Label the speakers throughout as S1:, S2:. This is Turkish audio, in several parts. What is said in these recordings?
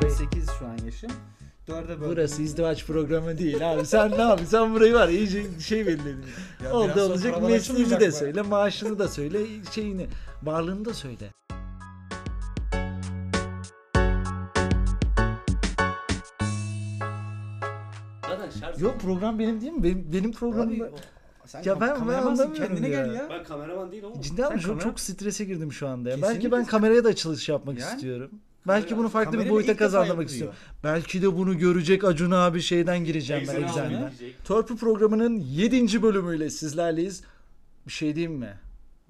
S1: 8 şu an yaşım. 4'e böldüm.
S2: Burası izdivaç programı değil abi. Sen ne yapıyorsun? Sen burayı var ya, iyice şey belirledin. Oldu olacak mesleğini de söyle, maaşını da söyle, şeyini, varlığını da söyle. Yok program benim değil mi? Benim, benim
S1: Abi, o- sen
S2: Ya ben- ben anlamıyorum
S1: kendine
S2: ya.
S1: gel ya.
S3: Ben kameraman değilim oğlum.
S2: Cidden mi?
S1: Sen
S2: Çok,
S1: kamera-
S2: çok strese girdim şu anda ya.
S1: Kesinlikle.
S2: Belki ben kameraya da açılış yapmak
S1: Yani.
S2: istiyorum. Belki bunu farklı bir
S1: Kamerayla
S2: boyuta
S1: ilk defa
S2: kazandırmak
S1: yapılıyor.
S2: istiyorum. Belki de bunu görecek Acun abi şeyden gireceğim ben
S3: almaya gidecek.
S2: Törpü programının 7. bölümüyle sizlerleyiz. Bir şey diyeyim mi?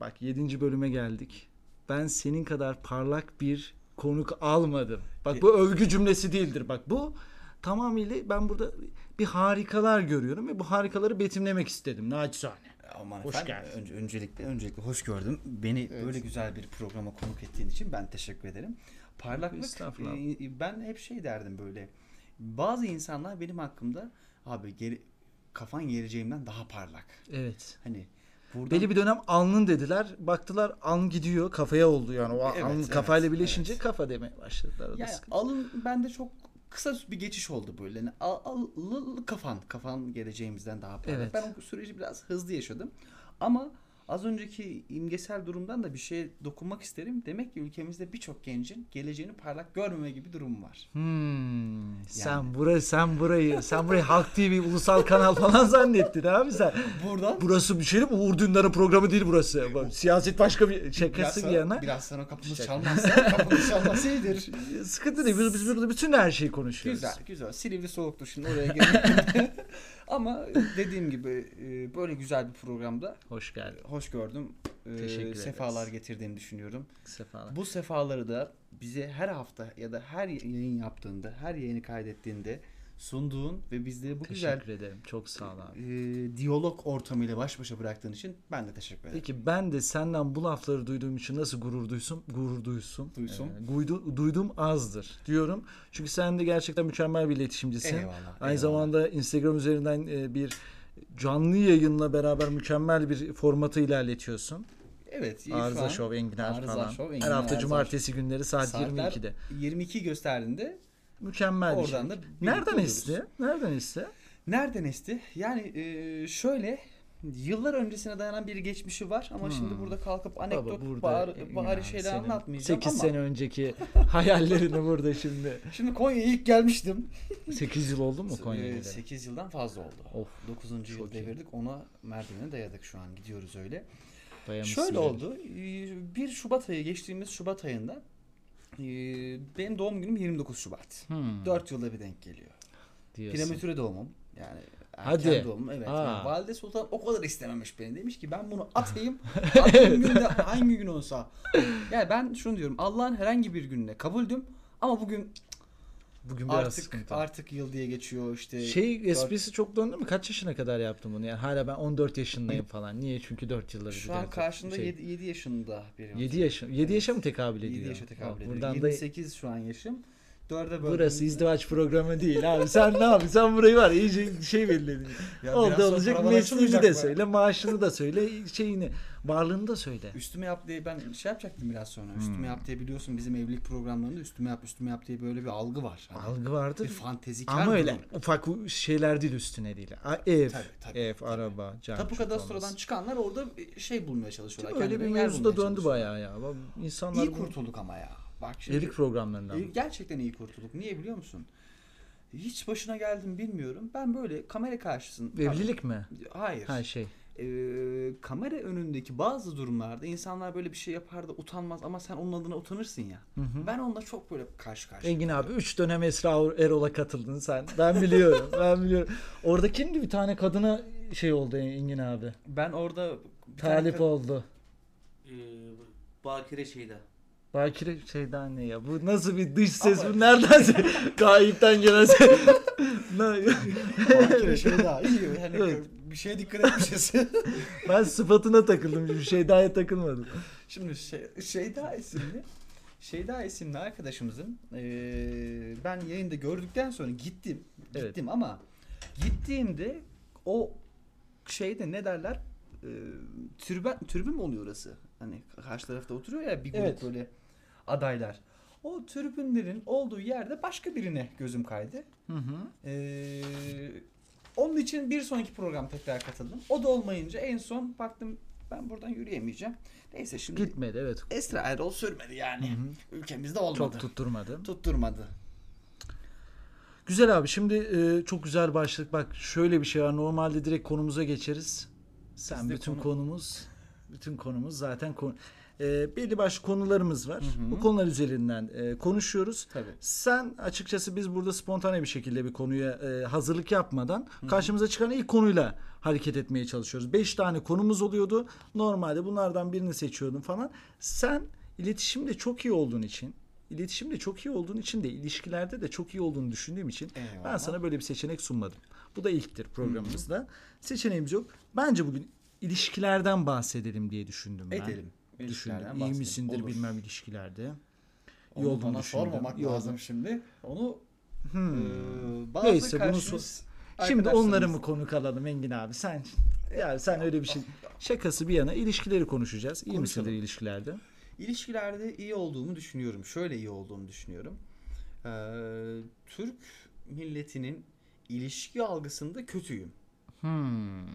S2: Bak 7. bölüme geldik. Ben senin kadar parlak bir konuk almadım. Bak bu övgü cümlesi değildir. Bak bu tamamıyla ben burada bir harikalar görüyorum ve bu harikaları betimlemek istedim naçizane.
S1: Aman
S2: Hoş
S1: efendim,
S2: geldin.
S1: önce, öncelikle öncelikle hoş gördüm. Beni böyle güzel bir programa konuk ettiğin için ben teşekkür ederim. Parlaklık
S2: Estağfurullah.
S1: e, ben hep şey derdim böyle. Bazı insanlar benim hakkımda abi geri, kafan geleceğimden daha parlak.
S2: Evet.
S1: Hani buradan
S2: Belli bir dönem alnın dediler. Baktılar aln gidiyor kafaya oldu yani. O
S1: Evet,
S2: aln
S1: evet,
S2: kafayla birleşince
S1: evet.
S2: kafa demeye başladılar.
S1: Yani
S2: sıkıntı.
S1: alın bende çok kısa bir geçiş oldu böyle. Yani al, al- l- kafan kafan geleceğimizden daha parlak.
S2: Evet.
S1: Ben o süreci biraz hızlı yaşadım. Ama az önceki imgesel durumdan da bir şeye dokunmak isterim. Demek ki ülkemizde birçok gencin geleceğini parlak görmeme gibi durum var.
S2: Hmm, sen burayı sen burayı sen burayı Halk TV ulusal kanal falan zannettin abi sen.
S1: Burada
S2: Burası bir şey değil mi? Uğur Dündar'ın programı değil burası. Bak, Siyaset başka bir
S1: biraz
S2: şakası bir
S1: sonra,
S2: yana.
S1: biraz sonra kapımız
S2: Şaka.
S1: çalmazsa kapımız çalmazsa iyidir.
S2: Sıkıntı değil. Biz, biz burada bütün her şeyi konuşuyoruz.
S1: Güzel güzel. Silivri soğuktu şimdi oraya girmek. Ama dediğim gibi e, böyle güzel bir programda
S2: Hoş geldin.
S1: hoş gördüm. E,
S2: Teşekkür ederiz.
S1: Sefalar getirdiğimi düşünüyorum.
S2: Sefalar.
S1: Bu sefaları da bize her hafta ya da her yayın yaptığında, her yayını kaydettiğinde sunduğun ve bizleri bu güzel
S2: Teşekkür ederim. Çok sağ ol abi.
S1: e, diyalog ortamıyla baş başa bıraktığın için ben de teşekkür ederim.
S2: Peki ben de senden bu lafları duyduğum için nasıl gurur duysum? Gurur duysum.
S1: Duysum.
S2: Ee, guydu- duydum azdır diyorum. Çünkü sen de gerçekten mükemmel bir iletişimcisin.
S1: Eyvallah,
S2: Aynı
S1: eyvallah.
S2: zamanda Instagram üzerinden e, bir canlı yayınla beraber mükemmel bir formatı ilerletiyorsun.
S1: Evet.
S2: Arıza Show, Enginar
S1: Arıza
S2: falan.
S1: Show,
S2: Her hafta
S1: Arıza
S2: cumartesi günleri saat
S1: saatler
S2: 22'de.
S1: 22 gösterdiğinde
S2: Mükemmel bir şey.
S1: da
S2: Nereden esti? Nereden esti?
S1: Nereden esti? Yani e, şöyle yıllar öncesine dayanan bir geçmişi var ama şimdi burada kalkıp anekdot,
S2: Hmm. Baba burada
S1: bari
S2: yani
S1: şeyler anlatmayacağım
S2: 8
S1: ama
S2: sene önceki hayallerini burada şimdi.
S1: şimdi Konya'ya ilk gelmiştim.
S2: 8 yıl oldu mu Konya'ya?
S1: Ee,
S2: geleli?
S1: 8 yıldan fazla oldu.
S2: Of,
S1: 9. yıl devirdik. Ona merdivene dayadık şu an. Gidiyoruz öyle.
S2: Dayamışsın
S1: Şöyle
S2: yani.
S1: oldu. ee, 1 Şubat ayı geçtiğimiz Şubat ayında ee, benim doğum günüm 29 Şubat.
S2: Hmm,
S1: 4 yılda bir denk geliyor.
S2: diyorsun.
S1: Prematüre doğumum. Yani erken
S2: Hadi.
S1: doğumum. Evet.
S2: Aa.
S1: Yani Valide Sultan o kadar istememiş beni. Demiş ki ben bunu atayım. Atayım günde hangi gün olsa. Yani ben şunu diyorum. Allah'ın herhangi bir gününe kabuldüm. Ama bugün
S2: Bugün biraz
S1: artık
S2: sıkıntı.
S1: artık yıl diye geçiyor işte.
S2: Şey esprisi çok döndü mü? Kaç yaşına kadar yaptın bunu? Yani hala ben 14 yaşındayım falan. Niye? Çünkü 4 yıldır
S1: Şu
S2: bir
S1: an
S2: de-
S1: karşında
S2: şey,
S1: 7, 7 yaşında biri.
S2: 7 yaş 7 yaşa mı tekabül ediyor?
S1: 7 yaşa tekabül ediyor.
S2: Buradan da
S1: 28 şu an yaşım. 4'e böldüm.
S2: burası izdivaç programı değil abi. Sen ne yapıyorsun? Sen burayı var iyice şey belirledin.
S1: Ya
S2: Oldu
S1: biraz sonra
S2: olacak
S1: paralar
S2: mesleğini
S1: açılmayacak
S2: de
S1: mı?
S2: söyle, maaşını da söyle, şeyini, varlığını da söyle.
S1: Üstüme yap diye ben şey yapacaktım biraz sonra.
S2: Hmm.
S1: Üstüme yap diye biliyorsun bizim evlilik programlarında üstüme yap üstüme yap diye böyle bir algı var. Hani
S2: Algı vardır.
S1: bir fantezikar
S2: Ama öyle
S1: durum.
S2: ufak şeyler değil üstüne değil. A- Ev,
S1: Tabii, tabii,
S2: ev,
S1: tabii.
S2: araba, can.
S1: Tapu
S2: şut
S1: kadastrodan çıkanlar orada şey bulmaya çalışıyorlar.
S2: Öyle bir
S1: kendilerine yer bulmaya
S2: döndü
S1: çalışıyorlar.
S2: bayağı ya. Bak, İnsanlar
S1: İyi
S2: bu-
S1: kurtulduk ama ya. Bak şimdi.
S2: evlilik programlarından.
S1: e, gerçekten iyi kurtulduk. Niye biliyor musun? Hiç başına geldim bilmiyorum. Ben böyle kamera karşısında...
S2: Evlilik mi?
S1: Hayır.
S2: Her şey.
S1: Ee, kamera önündeki bazı durumlarda insanlar böyle bir şey yapar da utanmaz ama sen onun adına utanırsın ya. Ben onunla çok böyle karşı karşıya.
S2: Engin abi 3 dönem Esra Erol'a katıldın sen. Ben biliyorum. ben biliyorum. Orada kimdi bir tane kadına şey oldu Engin abi.
S1: Ben orada bir tane
S2: Talip
S1: kad-
S2: oldu.
S3: Ee, Bakire şeyde.
S2: Bakire şeyden ne ya? Bu nasıl bir dış ses?
S1: Ama-
S2: Bu nereden? Gayipten gelen ses.
S1: Bakire şey daha iyi. Yani
S2: Evet.
S1: bir şeye dikkat etmişiz.
S2: ben sıfatına takıldım. Bir şey daha takılmadım.
S1: Şimdi şey, Şeyda isimli Şeyda isimli arkadaşımızın eee, ben yayında gördükten sonra gittim.
S2: Evet.
S1: Gittim ama gittiğimde o şeyde ne derler? Eee türben türbün mü oluyor orası? Hani karşı tarafta oturuyor ya bir grup
S2: Evet.
S1: böyle adaylar. O tribünlerin olduğu yerde başka birine gözüm kaydı.
S2: Hı hı.
S1: Ee, onun için bir sonraki program tekrar katıldım. O da olmayınca en son baktım ben buradan yürüyemeyeceğim. Neyse şimdi
S2: Gitmedi evet.
S1: Esra Erol sürmedi yani.
S2: Hı hı.
S1: Ülkemizde olmadı.
S2: Çok tutturmadı.
S1: Tutturmadı.
S2: Güzel abi şimdi e, çok güzel başlık. Bak şöyle bir şey var. Normalde direkt konumuza geçeriz. Sen
S1: Bizde
S2: bütün
S1: konu-
S2: konumuz bütün konumuz zaten konu e, belli başlı konularımız var.
S1: Hı hı.
S2: Bu konular üzerinden e, konuşuyoruz.
S1: Tabii.
S2: Sen açıkçası biz burada spontane bir şekilde bir konuya e, hazırlık yapmadan karşımıza çıkan ilk konuyla hareket etmeye çalışıyoruz. Beş tane konumuz oluyordu. Normalde bunlardan birini seçiyordum falan. Sen iletişimde çok iyi olduğun için iletişimde çok iyi olduğun için de ilişkilerde de çok iyi olduğunu düşündüğüm için ben
S1: Eyvallah.
S2: sana böyle bir seçenek sunmadım. Bu da ilktir programımızda. Seçeneğimiz yok. Bence bugün ilişkilerden bahsedelim diye düşündüm ben.
S1: Edelim.
S2: Düşündüm. İyi misindir
S1: Olur.
S2: bilmem ilişkilerde. İyi
S1: Onu bana
S2: düşündüm.
S1: sormamak
S2: İyi
S1: lazım şimdi. Onu
S2: Hmm.
S1: eee, bazı
S2: Neyse, bunu
S1: karşımız
S2: Şimdi onları mı konuk alalım Engin abi? Sen ya sen öyle bir şey. Şakası bir yana ilişkileri konuşacağız. İyi misindir ilişkilerde?
S1: İlişkilerde iyi olduğumu düşünüyorum. Şöyle iyi olduğumu düşünüyorum. Ee, Türk milletinin ilişki algısında kötüyüm.
S2: Hmm.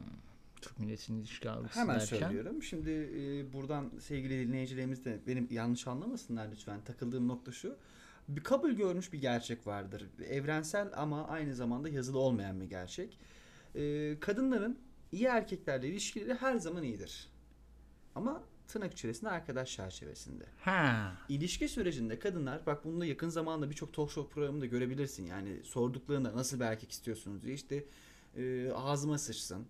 S2: Türk milletinin ilişki algısı
S1: Hemen
S2: derken.
S1: söylüyorum. Şimdi e, buradan sevgili dinleyicilerimiz de benim yanlış anlamasınlar lütfen. Takıldığım nokta şu. Bir kabul görmüş bir gerçek vardır. Evrensel ama aynı zamanda yazılı olmayan bir gerçek. Ee, kadınların iyi erkeklerle ilişkileri her zaman iyidir. Ama tırnak içerisinde arkadaş çerçevesinde.
S2: Ha.
S1: İlişki sürecinde kadınlar bak bunu da yakın zamanda birçok talk show programında görebilirsin. Yani sorduklarında nasıl bir erkek istiyorsunuz diye işte e, ağzıma sıçsın e,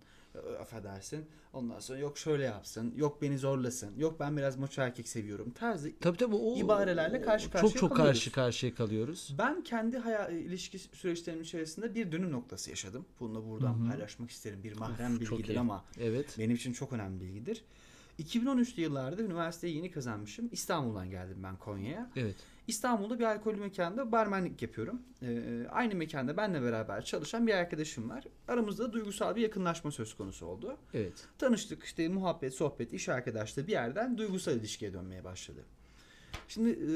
S1: affedersin. Ondan sonra yok şöyle yapsın, yok beni zorlasın, yok ben biraz maço erkek seviyorum tarzı.
S2: Tabii tabii o
S1: İbarelerle karşı
S2: çok
S1: karşıya
S2: çok
S1: kalıyoruz.
S2: karşı karşıya kalıyoruz.
S1: Ben kendi hayal, ilişki süreçlerimin içerisinde bir dönüm noktası yaşadım. Bunu da buradan
S2: Hı hı.
S1: paylaşmak isterim. Bir mahrem
S2: Çok
S1: bilgidir ama
S2: Evet.
S1: benim için çok önemli bilgidir. 2013'lü yıllarda üniversiteyi yeni kazanmışım. İstanbul'dan geldim ben Konya'ya.
S2: Evet.
S1: İstanbul'da bir alkollü mekanda barmenlik yapıyorum. Ee, aynı mekanda benle beraber çalışan bir arkadaşım var. Aramızda da duygusal bir yakınlaşma söz konusu oldu.
S2: Evet.
S1: Tanıştık işte muhabbet, sohbet, iş arkadaşlığı bir yerden duygusal ilişkiye dönmeye başladı. Şimdi e,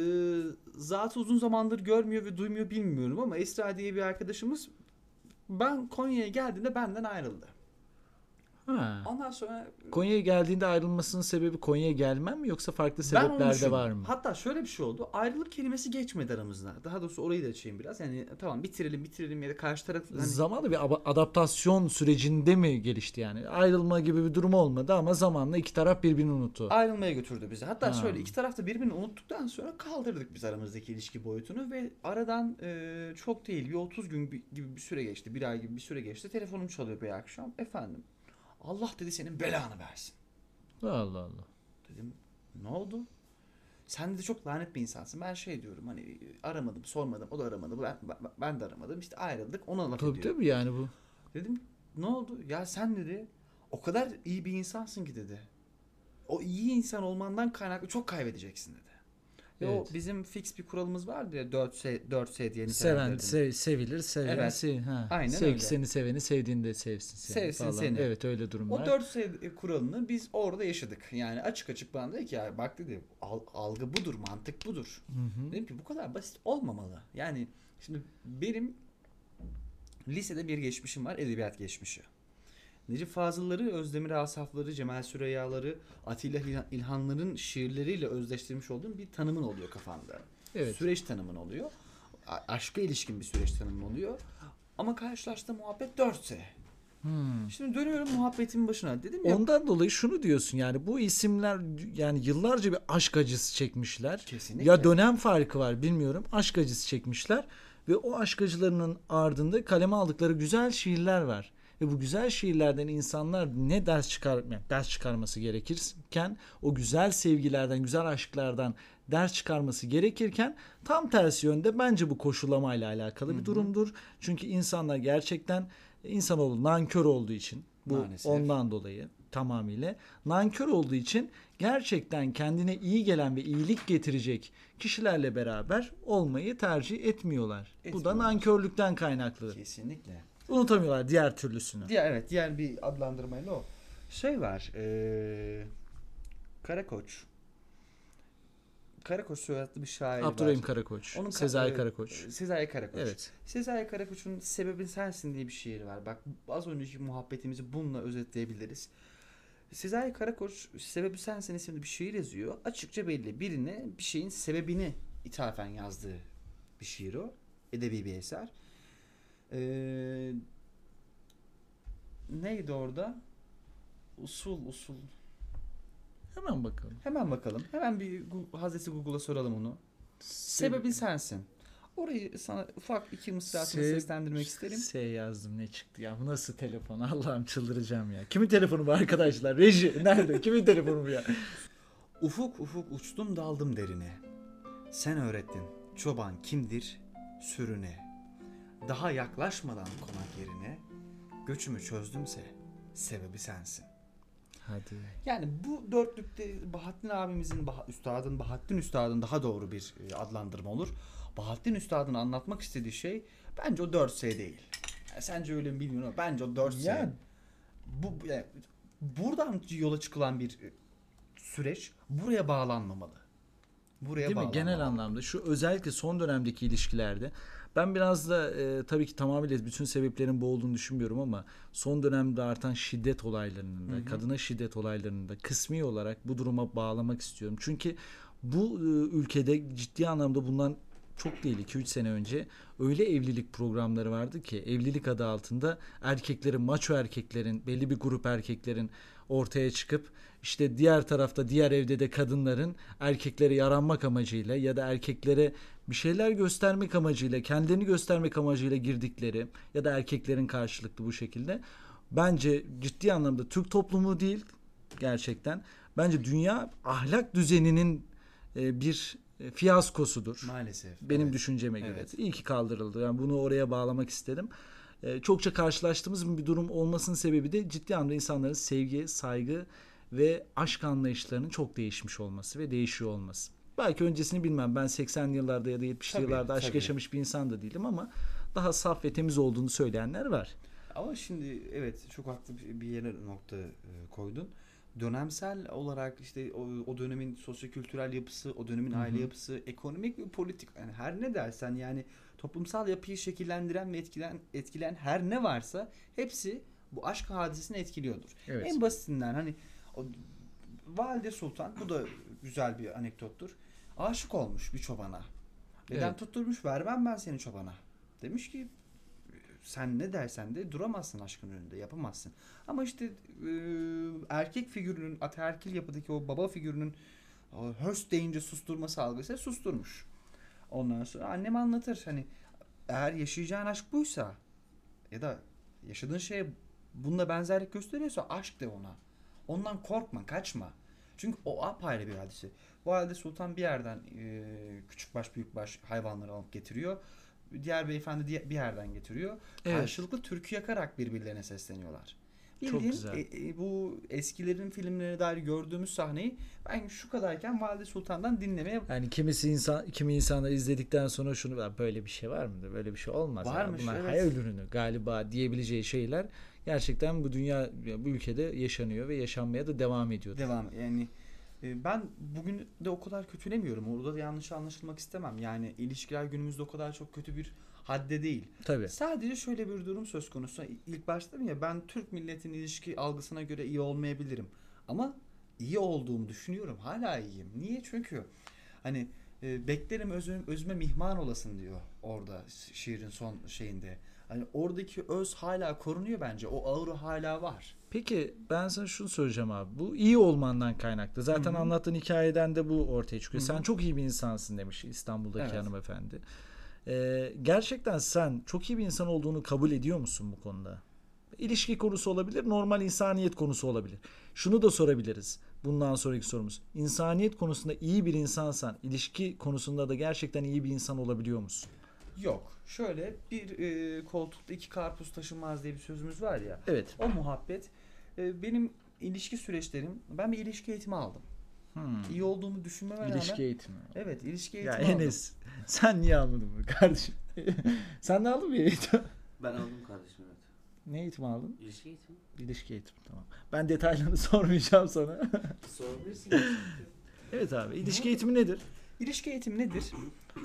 S1: zatı uzun zamandır görmüyor ve duymuyor bilmiyorum ama Esra diye bir arkadaşımız ben Konya'ya geldiğinde benden ayrıldı.
S2: Ha.
S1: Ondan sonra
S2: Konya'ya geldiğinde ayrılmasının sebebi Konya'ya gelmem mi yoksa farklı sebepler de var mı?
S1: Hatta şöyle bir şey oldu. Ayrılık kelimesi geçmedi aramızda. Daha doğrusu orayı da açayım biraz. Yani tamam bitirelim bitirelim ya da karşı taraf hani
S2: Zamanla bir adaptasyon sürecinde mi gelişti yani? Ayrılma gibi bir durum olmadı ama zamanla iki taraf birbirini unuttu.
S1: ayrılmaya götürdü bizi. Hatta
S2: Ha.
S1: şöyle iki taraf da birbirini unuttuktan sonra kaldırdık biz aramızdaki ilişki boyutunu ve aradan e, çok değil bir 30 gün bi- gibi bir süre geçti. Bir ay gibi bir süre geçti. Telefonum çalıyor bir akşam. Efendim Allah dedi senin belanı versin.
S2: Allah Allah.
S1: Dedim ne oldu? Sen de çok lanet bir insansın. Ben şey diyorum hani aramadım sormadım o da aramadı ben, ben, de aramadım işte ayrıldık ona laf
S2: Tabii
S1: ediyor.
S2: tabii yani bu.
S1: Dedim ne oldu? Ya sen dedi o kadar iyi bir insansın ki dedi. O iyi insan olmandan kaynaklı çok kaybedeceksin dedi. Ve
S2: Evet.
S1: o bizim fix bir kuralımız vardı ya 4S 4S diye
S2: Seven sev- sevilir, seven
S1: Evet.
S2: sev- ha.
S1: Aynen
S2: Sevgi
S1: öyle.
S2: seni seveni sevdiğinde sevsin seni
S1: Sevsin
S2: falan.
S1: seni.
S2: Evet öyle
S1: O
S2: durumlar.
S1: 4S kuralını biz orada yaşadık. Yani açık açık bana dedi ki ya bak dedi al- algı budur, mantık budur.
S2: Hı hı.
S1: Dedim ki bu kadar basit olmamalı. Yani şimdi benim lisede bir geçmişim var, edebiyat geçmişi. Necip Fazıl'ları, Özdemir Asaf'ları, Cemal Süreyya'ları, Atilla İlhan- İlhanların şiirleriyle özdeştirmiş olduğum bir tanımın oluyor kafamda.
S2: Evet.
S1: Süreç tanımın oluyor. A- aşka ilişkin bir süreç tanımın oluyor. Ama karşılaştığım muhabbet 4'se.
S2: Hmm.
S1: Şimdi dönüyorum muhabbetimin başına. Dedim ya
S2: Ondan dolayı şunu diyorsun yani bu isimler yani yıllarca bir aşk acısı çekmişler.
S1: Kesinlikle.
S2: Ya dönem farkı var bilmiyorum. Aşk acısı çekmişler ve o aşk acılarının ardında kaleme aldıkları güzel şiirler var. Ve bu güzel şiirlerden insanlar ne ders çıkar yani ders çıkarması gerekirken o güzel sevgilerden, güzel aşklardan ders çıkarması gerekirken tam tersi yönde bence bu koşullamayla alakalı bir durumdur. Çünkü insanlar gerçekten insanoğlu nankör olduğu için bu
S1: Maalesef.
S2: ondan dolayı tamamıyla nankör olduğu için gerçekten kendine iyi gelen ve iyilik getirecek kişilerle beraber olmayı tercih etmiyorlar. Bu da
S1: Etmiyorlar.
S2: nankörlükten kaynaklı.
S1: kesinlikle.
S2: Unutamıyorlar diğer türlüsünü.
S1: Diğer evet diğer bir adlandırmayla o. Şey var. Eee Karakoç. Karakoç soyadlı bir şair
S2: Abdurrahim
S1: var.
S2: Karakoç.
S1: Onun
S2: Sezai
S1: e,
S2: Karakoç.
S1: Sezai Karakoç.
S2: Evet.
S1: Sezai Karakoç'un Sebebin Sensin diye bir şiiri var. Bak az önceki muhabbetimizi bununla özetleyebiliriz. Sezai Karakoç Sebebi Sensin isimli bir şiir yazıyor. Açıkça belli. Birine bir şeyin sebebini ithafen yazdığı bir şiir o. Edebi bir eser. Ee, neydi orada? Usul usul.
S2: Hemen bakalım.
S1: Hemen bakalım. Hemen bir Gu- Hazreti Google'a soralım onu. Sebebin sensin. Orayı sana ufak iki mısrasını
S2: Se-
S1: seslendirmek isterim.
S2: S yazdım ne çıktı ya bu nasıl telefon Allah'ım çıldıracağım ya. Kimin telefonu bu arkadaşlar? Reji nerede? Kimin telefonu bu ya?
S1: Ufuk ufuk uçtum daldım derine. Sen öğrettin çoban kimdir sürüne. Daha yaklaşmadan konak yerine göçümü çözdümse sebebi sensin.
S2: Hadi.
S1: Yani bu dörtlükte Bahattin abimizin, Bah- üstadın, Bahattin üstadın daha doğru bir e, adlandırma olur. Bahattin üstadın anlatmak istediği şey bence o 4S değil. Yani sence öyle mi bilmiyorum ama bence o 4S.
S2: Yani.
S1: Bu, yani buradan yola çıkılan bir e, süreç buraya bağlanmamalı. Buraya
S2: Değil mi?
S1: bağlanmamalı.
S2: Genel anlamda şu özellikle son dönemdeki ilişkilerde ben biraz da e, tabii ki tamamıyla bütün sebeplerin bu olduğunu düşünmüyorum ama son dönemde artan şiddet olaylarının da, kadına şiddet olaylarının da kısmi olarak bu duruma bağlamak istiyorum. Çünkü bu e, ülkede ciddi anlamda bundan çok değil 2-3 sene önce öyle evlilik programları vardı ki evlilik adı altında erkeklerin maço erkeklerin belli bir grup erkeklerin ortaya çıkıp işte diğer tarafta diğer evde de kadınların erkeklere yaranmak amacıyla ya da erkeklere bir şeyler göstermek amacıyla kendilerini göstermek amacıyla girdikleri ya da erkeklerin karşılıklı bu şekilde bence ciddi anlamda Türk toplumu değil gerçekten bence dünya ahlak düzeninin e, bir fiyaskosudur.
S1: Maalesef.
S2: Benim
S1: evet.
S2: düşünceme göre.
S1: Evet.
S2: İyi ki kaldırıldı. Yani bunu oraya bağlamak istedim. Ee, çokça karşılaştığımız bir durum olmasının sebebi de ciddi anlamda insanların sevgi, saygı ve aşk anlayışlarının çok değişmiş olması ve değişiyor olması. Belki öncesini bilmem. Ben 80'li yıllarda ya da 70'li
S1: Tabii,
S2: yıllarda aşk
S1: tabii.
S2: yaşamış bir insan da değilim ama daha saf ve temiz olduğunu söyleyenler var.
S1: Ama şimdi evet çok haklı bir- bir yere nokta e, koydun. Dönemsel olarak işte o, o dönemin sosyokültürel yapısı, o dönemin aile yapısı, ekonomik ve politik yani her ne dersen yani toplumsal yapıyı şekillendiren ve etkilen etkileyen her ne varsa hepsi bu aşk hadisesini etkiliyordur.
S2: Evet.
S1: En basitinden hani o Valide Sultan bu da güzel bir anekdottur. Aşık olmuş bir çobana. Neden
S2: Evet.
S1: tutturmuş vermem ben seni çobana. Demiş ki sen ne dersen de duramazsın aşkın önünde yapamazsın. Ama işte e, erkek figürünün ataerkil yapıdaki o baba figürünün höst deyince susturması algısı susturmuş. Ondan sonra annem anlatır hani eğer yaşayacağın aşk buysa ya da yaşadığın şeye bununla benzerlik gösteriyorsa aşk de ona. Ondan korkma, kaçma. Çünkü o apayrı bir hadise. Bu halde sultan bir yerden e, küçük baş büyük baş hayvanları alıp getiriyor. Diğer beyefendi bir yerden getiriyor.
S2: Evet.
S1: Karşılıklı türkü yakarak birbirlerine sesleniyorlar.
S2: Çok
S1: Bildiğin,
S2: güzel.
S1: e, e, bu eskilerin filmlerine dair gördüğümüz sahneyi ben şu kadarken Valide Sultan'dan dinlemeye
S2: Yani kimisi insan kimi insanlar izledikten sonra şunu "Ya böyle bir şey var mıdır? Böyle bir şey olmaz.
S1: Varmış,
S2: Bunlar
S1: evet.
S2: hayal ürünü galiba diyebileceği şeyler gerçekten bu dünya bu ülkede yaşanıyor ve yaşanmaya da devam ediyor.
S1: devam yani ben bugün de o kadar kötülemiyorum. Orada da yanlış anlaşılmak istemem. Yani ilişkiler günümüzde o kadar çok kötü bir hadde değil.
S2: Tabii.
S1: Sadece şöyle bir durum söz konusu. İlk başta ya ben Türk milletin ilişki algısına göre iyi olmayabilirim. Ama iyi olduğumu düşünüyorum. Hala iyiyim. Niye? Çünkü hani e, beklerim özüm, özüme mihman olasın diyor orada şiirin son şeyinde. Hani oradaki öz hala korunuyor bence. O ağırı hala var.
S2: Peki ben sana şunu söyleyeceğim abi. Bu iyi olmandan kaynaklı. Zaten
S1: Hı hı.
S2: anlattığın hikayeden de bu ortaya çıkıyor.
S1: Hı
S2: Sen çok iyi bir insansın demiş İstanbul'daki
S1: Evet.
S2: hanımefendi. Ee, gerçekten sen çok iyi bir insan olduğunu kabul ediyor musun bu konuda? İlişki konusu olabilir, normal insaniyet konusu olabilir. Şunu da sorabiliriz. Bundan sonraki sorumuz. İnsaniyet konusunda iyi bir insansan, ilişki konusunda da gerçekten iyi bir insan olabiliyor musun?
S1: Yok. Şöyle bir e, koltukta iki karpuz taşınmaz diye bir sözümüz var ya.
S2: Evet.
S1: O muhabbet e, benim ilişki süreçlerim ben bir ilişki eğitimi aldım.
S2: Hmm.
S1: İyi olduğumu düşünmeme
S2: İlişki
S1: rağmen
S2: eğitimi.
S1: evet ilişki
S2: Ya
S1: eğitimi aldım.
S2: Enes sen niye almadın bunu kardeşim? sen de aldın mı eğitim?
S3: Ben aldım kardeşim evet.
S2: Ne eğitim aldın?
S3: İlişki eğitimi.
S2: İlişki eğitimi tamam. Ben detaylarını sormayacağım sana.
S3: Sorabilirsin.
S2: evet abi ilişki eğitimi nedir?
S1: İlişki eğitimi nedir?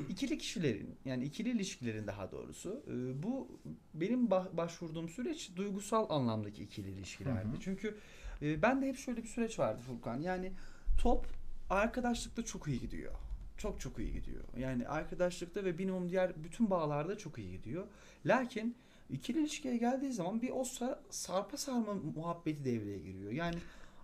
S1: İkili kişilerin yani ikili ilişkilerin daha doğrusu e, bu benim ba- başvurduğum süreç duygusal anlamdaki ikili ilişkilerdi.
S2: Hı hı.
S1: Çünkü e, ben de hep şöyle bir süreç vardı Furkan. Yani top arkadaşlıkta çok iyi gidiyor. Çok çok iyi gidiyor. Yani arkadaşlıkta ve minimum diğer bütün bağlarda çok iyi gidiyor. Lakin ikili ilişkiye geldiği zaman bir o sa- sarpa sarma muhabbeti devreye giriyor. Yani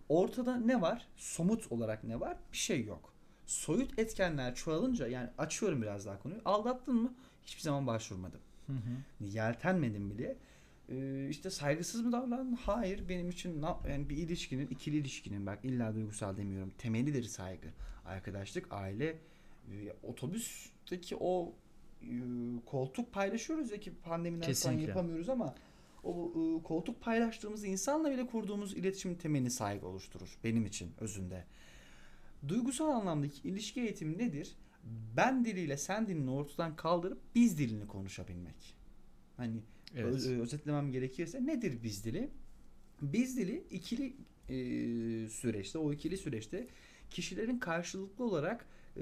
S1: ortada ne var? Somut olarak ne var? Bir şey yok. Soyut etkenler çoğalınca yani açıyorum biraz daha konuyu. Aldattın mı? Hiçbir zaman başvurmadım.
S2: Hı hı.
S1: Yeltenmedim bile. Ee, işte saygısız mı davran? Hayır. Benim için yani bir ilişkinin, ikili ilişkinin bak illa duygusal demiyorum. Temelidir saygı. Arkadaşlık, aile, e, otobüsteki o e, koltuk paylaşıyoruz ya ki pandemiden sonra
S2: Kesinlikle.
S1: yapamıyoruz ama o e, koltuk paylaştığımız insanla bile kurduğumuz iletişimin temelini saygı oluşturur. Benim için özünde. Duygusal anlamdaki ilişki eğitimi nedir? Ben diliyle sen dilini ortadan kaldırıp biz dilini konuşabilmek. Hani
S2: Evet.
S1: Özetlemem gerekirse nedir biz dili? Biz dili ikili e, süreçte, o ikili süreçte kişilerin karşılıklı olarak e,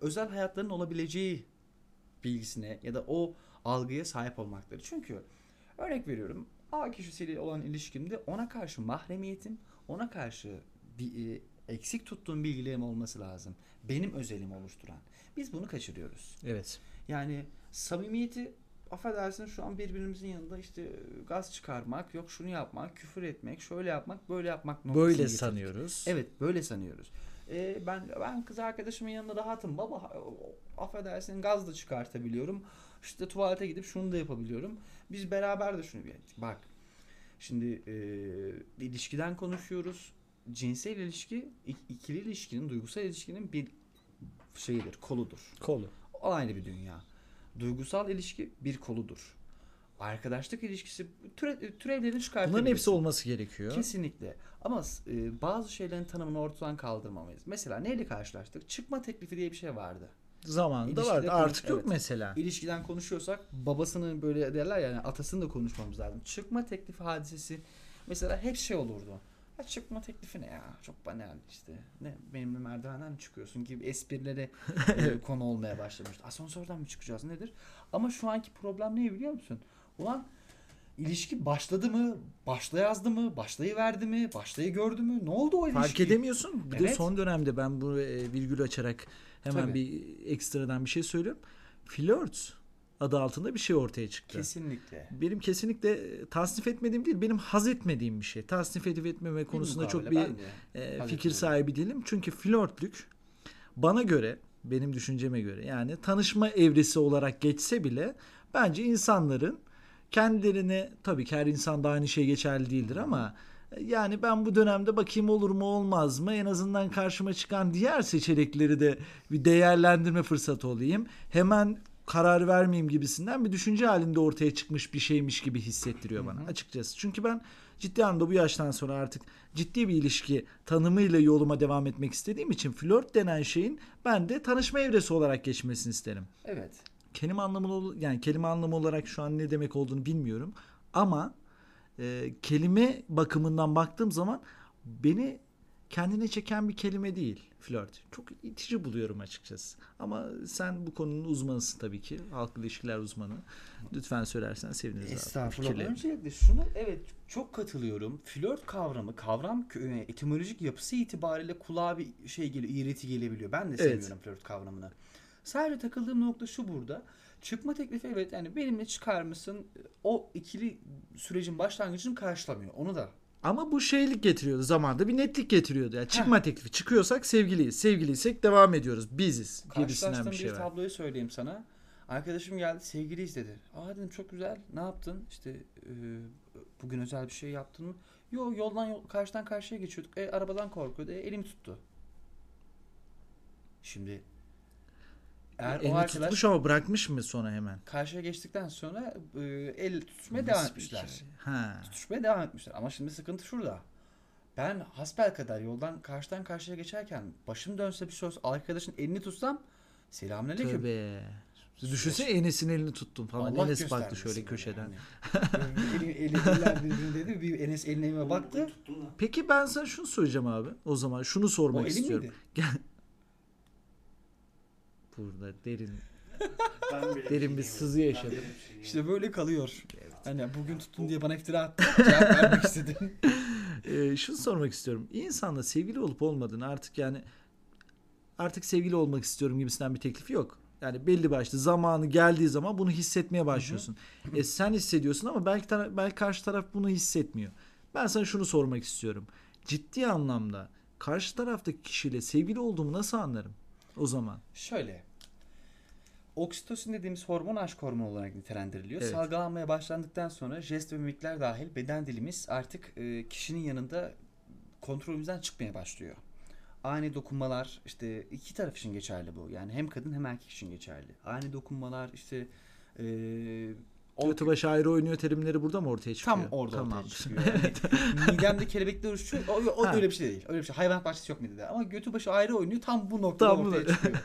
S1: özel hayatlarının olabileceği bilgisine ya da o algıya sahip olmaktır. Çünkü örnek veriyorum A kişisiyle olan ilişkimde ona karşı mahremiyetim, ona karşı bir, e, eksik tuttuğum bilgilerim olması lazım. Benim özelimi oluşturan. Biz bunu kaçırıyoruz.
S2: Evet.
S1: Yani samimiyeti affedersin şu an birbirimizin yanında işte gaz çıkarmak, yok şunu yapmak, küfür etmek, şöyle yapmak, böyle yapmak noktasına
S2: Böyle
S1: getirdik.
S2: sanıyoruz.
S1: Evet böyle sanıyoruz. Ee, ben ben kız arkadaşımın yanında rahatım baba affedersin gaz da çıkartabiliyorum. İşte tuvalete gidip şunu da yapabiliyorum. Biz beraber de şunu bir bak. Şimdi e, ilişkiden konuşuyoruz. Cinsel ilişki ik- ikili ilişkinin, duygusal ilişkinin bir şeyidir, koludur.
S2: Kolu.
S1: O ayrı bir dünya. Duygusal ilişki bir koludur. Arkadaşlık ilişkisi türe, türevlerini çıkartabilirsin.
S2: Bunların hepsi olması gerekiyor.
S1: Kesinlikle. Ama e, bazı şeylerin tanımını ortadan kaldırmamayız. Mesela neyle karşılaştık? Çıkma teklifi diye bir şey vardı.
S2: Zamanında
S1: İlişkide
S2: vardı.
S1: konuş-
S2: Artık yok
S1: evet.
S2: mesela.
S1: İlişkiden konuşuyorsak babasını böyle derler yani atasını da konuşmamız lazım. Çıkma teklifi hadisesi mesela hep şey olurdu. Ya çıkma teklifi ne ya? Çok banal işte. Ne benimle merdivenden mi çıkıyorsun gibi esprilere e, konu olmaya başlamıştı. Asansörden mi çıkacağız nedir? Ama şu anki problem ne biliyor musun? Ulan ilişki başladı mı? Başlayazdı mı? Başlayıverdi mi? Başlayı gördü mü? Ne oldu o ilişki?
S2: Fark edemiyorsun. Bir de
S1: Evet.
S2: son dönemde ben bu e, virgül açarak hemen
S1: Tabii.
S2: bir ekstradan bir şey söylüyorum. Flört adı altında bir şey ortaya çıktı.
S1: Kesinlikle.
S2: Benim kesinlikle e, tasnif etmediğim değil, benim haz etmediğim bir şey. Tasnif edip etmeme konusunda çok bir e, fikir sahibi değilim. Çünkü flörtlük bana göre, benim düşünceme göre yani tanışma evresi olarak geçse bile bence insanların kendilerine tabii ki her insan da aynı şey geçerli değildir ama e, yani ben bu dönemde bakayım olur mu olmaz mı en azından karşıma çıkan diğer seçenekleri de bir değerlendirme fırsatı olayım. Hemen karar vermeyeyim gibisinden bir düşünce halinde ortaya çıkmış bir şeymiş gibi hissettiriyor bana açıkçası. Çünkü ben ciddi anlamda bu yaştan sonra artık ciddi bir ilişki tanımıyla yoluma devam etmek istediğim için flört denen şeyin ben de tanışma evresi olarak geçmesini isterim.
S1: Evet.
S2: Kelime anlamı yani kelime anlamı olarak şu an ne demek olduğunu bilmiyorum ama e, kelime bakımından baktığım zaman beni kendine çeken bir kelime değil flört. Çok itici buluyorum açıkçası. Ama sen bu konunun uzmanısın tabii ki. Halk ilişkiler uzmanı. Lütfen söylersen seviniriz.
S1: Estağfurullah. Öncelikle şunu evet çok katılıyorum. Flört kavramı, kavram e, etimolojik yapısı itibariyle kulağa bir şey geliyor, iğreti gelebiliyor. Ben de
S2: Evet.
S1: sevmiyorum flört kavramını. Sadece takıldığım nokta şu burada. Çıkma teklifi evet yani benimle çıkar mısın? O ikili sürecin başlangıcını karşılamıyor. Onu da
S2: Ama bu şeylik getiriyordu zamanda bir netlik getiriyordu. Yani çıkma teklifi çıkıyorsak sevgiliyiz. Sevgiliysek devam ediyoruz. Biziz
S1: Karşılaştığım
S2: bir
S1: bir,
S2: şey var.
S1: tabloyu söyleyeyim sana. Arkadaşım geldi sevgiliyiz dedi. Aa dedim çok güzel. Ne yaptın? İşte e, bugün özel bir şey yaptın mı? Yo yoldan yol, karşıdan karşıya geçiyorduk. E, arabadan korkuyordu. E, elimi tuttu. Şimdi eğer o
S2: Elini
S1: arkadaş
S2: tutmuş ama bırakmış mı sonra hemen?
S1: karşıya geçtikten sonra e, el tutuşmaya
S2: Nasıl
S1: devam
S2: bir
S1: etmişler.
S2: hikaye? Ha.
S1: Tutuşmaya devam etmişler. Ama şimdi sıkıntı şurada. Ben hasbel kadar yoldan karşıdan karşıya geçerken başım dönse bir şey olsa arkadaşın elini tutsam selamünaleyküm.
S2: Tövbe. Düşünsene Enes'in elini tuttum falan.
S1: Allah
S2: Enes baktı
S1: göstermesin
S2: şöyle
S1: yani.
S2: köşeden.
S1: eli, eli, eller birbirine dedi. Bir Enes eline elime baktı.
S3: Tuttun lan.
S2: Peki ben sana şunu söyleyeceğim abi. O zaman şunu
S1: O
S2: sormak
S1: elin
S2: istiyorum.
S1: miydi?
S2: Gel. Burada derin Derin bir sızı yaşadım.
S1: İşte böyle kalıyor. Hani bugün tuttun diye bana iftira attın. Cevap vermek istedim.
S2: Ee, şunu sormak istiyorum. İnsanla sevgili olup olmadığını artık yani artık sevgili olmak istiyorum gibisinden bir teklifi yok. Yani belli başlı zamanı geldiği zaman bunu hissetmeye başlıyorsun. E sen hissediyorsun ama belki tara- belki karşı taraf bunu hissetmiyor. Ben sana şunu sormak istiyorum. Ciddi anlamda karşı taraftaki kişiyle sevgili olduğumu nasıl anlarım o zaman?
S1: Şöyle. Oksitosin dediğimiz hormon aşk hormonu olarak nitelendiriliyor.
S2: Evet.
S1: Salgılanmaya başlandıktan sonra jest ve mimikler dahil beden dilimiz artık e, kişinin yanında kontrolümüzden çıkmaya başlıyor. Ani dokunmalar işte iki taraf için geçerli bu. Yani hem kadın hem erkek için geçerli. Ani dokunmalar işte e,
S2: başı ayrı oynuyor terimleri burada mı ortaya çıkıyor?
S1: Tam orada
S2: Tamam.
S1: ortaya çıkıyor. Yani midemde kelebekler uçuşuyor. O, o
S2: Ha.
S1: öyle bir şey değil. Öyle bir şey. Hayvan bahçesi yok midede. Ama götü başı ayrı oynuyor. Tam bu noktada
S2: Tam
S1: ortaya çıkıyor.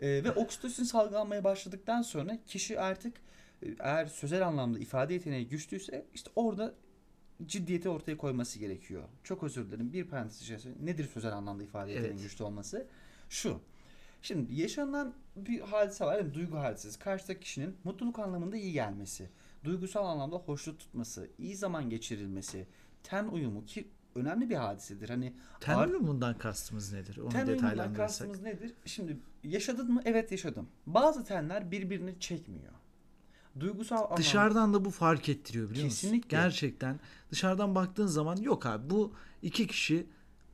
S1: Ee, ve oksitosin salgılanmaya başladıktan sonra kişi artık e, eğer sözel anlamda ifade yeteneği güçlüyse işte orada ciddiyeti ortaya koyması gerekiyor. Çok özür dilerim. Bir parantez içerisinde nedir sözel anlamda ifade yeteneği
S2: Evet.
S1: güçlü olması? Şu. Şimdi yaşanan bir hadise var. Yani duygu hadisesi. Karşıdaki kişinin mutluluk anlamında iyi gelmesi, duygusal anlamda hoşnut tutması, iyi zaman geçirilmesi, ten uyumu ki önemli bir hadisedir. Hani
S2: Ten
S1: Ar-
S2: uyumundan kastımız nedir? Onu
S1: ten uyumundan kastımız nedir? Şimdi yaşadın mı? Evet yaşadım. Bazı tenler birbirini çekmiyor. Duygusal anlamda
S2: Dışarıdan da bu fark ettiriyor biliyor musun?
S1: Kesinlikle.
S2: Gerçekten dışarıdan baktığın zaman yok abi bu iki kişi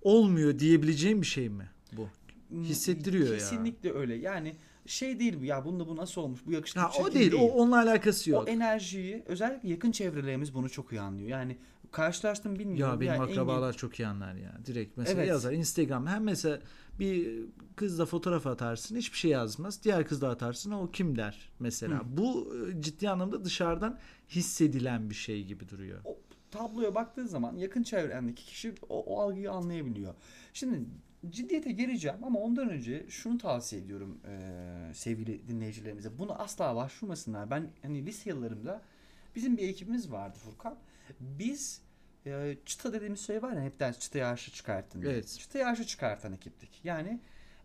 S2: olmuyor diyebileceğim bir şey mi bu? Hissettiriyor ya.
S1: Kesinlikle öyle. Yani şey değil bu ya bunda bu nasıl olmuş? Bu yakışıklı
S2: Ha,
S1: çirkin
S2: o değil, o onunla alakası yok.
S1: O enerjiyi özellikle yakın çevrelerimiz bunu çok iyi anlıyor. Yani karşılaştım bilmiyorum.
S2: ya benim
S1: Engin-
S2: akrabalar çok iyi anlar ya. Direkt mesela
S1: Evet.
S2: yazar Instagram. Hem mesela bir kızla fotoğraf atarsın hiçbir şey yazmaz. Diğer kızla atarsın o kim der mesela.
S1: Hı.
S2: Bu e, ciddi anlamda dışarıdan hissedilen bir şey gibi duruyor.
S1: o tabloya baktığın zaman yakın çevrendeki kişi o, o algıyı anlayabiliyor. Şimdi ciddiyete gireceğim ama ondan önce şunu tavsiye ediyorum eee, sevgili dinleyicilerimize. Bunu asla başvurmasınlar. Ben hani lise yıllarımda bizim bir ekibimiz vardı Furkan. Biz eee, çıta dediğimiz şey var ya hep ders çıtaya aşı çıkartın diye.
S2: Evet.
S1: Çıtaya aşı çıkartan ekiptik. Yani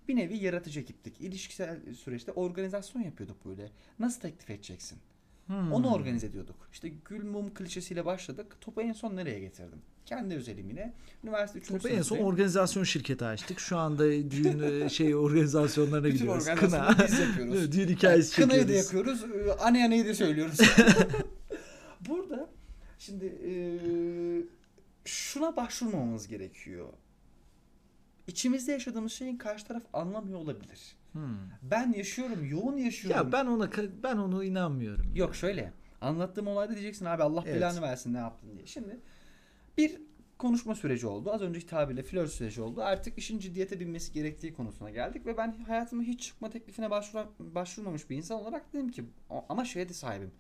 S1: bir nevi yaratıcı ekiptik. İlişkisel süreçte organizasyon yapıyorduk böyle. Nasıl teklif edeceksin?
S2: Hmm.
S1: Onu organize ediyorduk. İşte gül mum klişesiyle başladık. Topu en son nereye getirdim? Kendi özelimine. Üniversite 3.
S2: Topu en son organizasyon şirketi açtık. Şu anda düğün e, şey organizasyonlarına gidiyoruz. Kına.
S1: biz yapıyoruz.
S2: düğün hikayesi
S1: Kınayı da
S2: çekiyoruz.
S1: yakıyoruz. Anne anneyi de söylüyoruz. Burada şimdi e, şuna başvurmamamız gerekiyor. İçimizde yaşadığımız şeyin karşı taraf anlamıyor olabilir.
S2: Hmm.
S1: Ben yaşıyorum, yoğun yaşıyorum.
S2: Ya ben ona ben onu inanmıyorum.
S1: Yok şöyle. Anlattığım olayda diyeceksin abi Allah
S2: Evet.
S1: belanı versin ne yaptın diye. Şimdi bir konuşma süreci oldu. Az önceki tabirle flört süreci oldu. Artık işin ciddiyete binmesi gerektiği konusuna geldik ve ben hayatımda hiç çıkma teklifine başvura, başvurmamış bir insan olarak dedim ki "O- ama şeye de sahibim.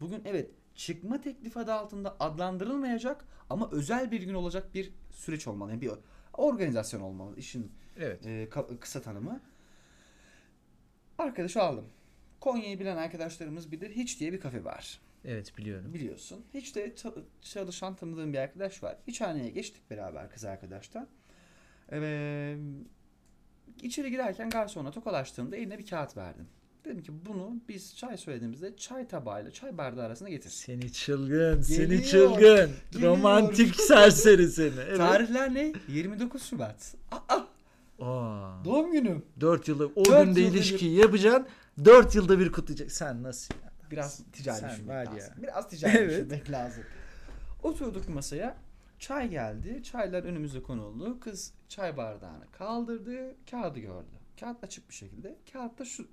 S1: Bugün evet çıkma teklifi adı altında adlandırılmayacak ama özel bir gün olacak bir süreç olmalı. Yani bir organizasyon olmalı işin
S2: Evet.
S1: e, kısa tanımı. Arkadaşı aldım. Konya'yı bilen arkadaşlarımız bilir. Hiç diye bir kafe var.
S2: Evet biliyorum.
S1: Biliyorsun. Hiç de ça- çalışan tanıdığım bir arkadaş var. İç haneye geçtik beraber kız arkadaştan. Ee, içeri girerken garsona tokalaştığımda eline bir kağıt verdim. Dedim ki bunu biz çay söylediğimizde çay tabağıyla çay bardağı arasında getir.
S2: Seni çılgın, seni
S1: Geliyor,
S2: çılgın.
S1: geliyor.
S2: Romantik serseri seni. Evet.
S1: Tarihler ne? 29 Şubat. Aa,
S2: Aa,
S1: doğum günüm.
S2: 4 yılda o
S1: Dört
S2: günde
S1: yılda bir-
S2: ilişkiyi yapacaksın. 4 yılda bir kutlayacaksın. Sen nasıl?
S1: Biraz ticari
S2: Sen
S1: düşünmek
S2: var
S1: lazım.
S2: ya.
S1: Biraz ticari
S2: Evet.
S1: düşünmek lazım. Oturduk masaya. Çay geldi. Çaylar önümüze konuldu. Kız çay bardağını kaldırdı. Kağıdı gördü. Kağıt açık bir şekilde. Kağıtta şu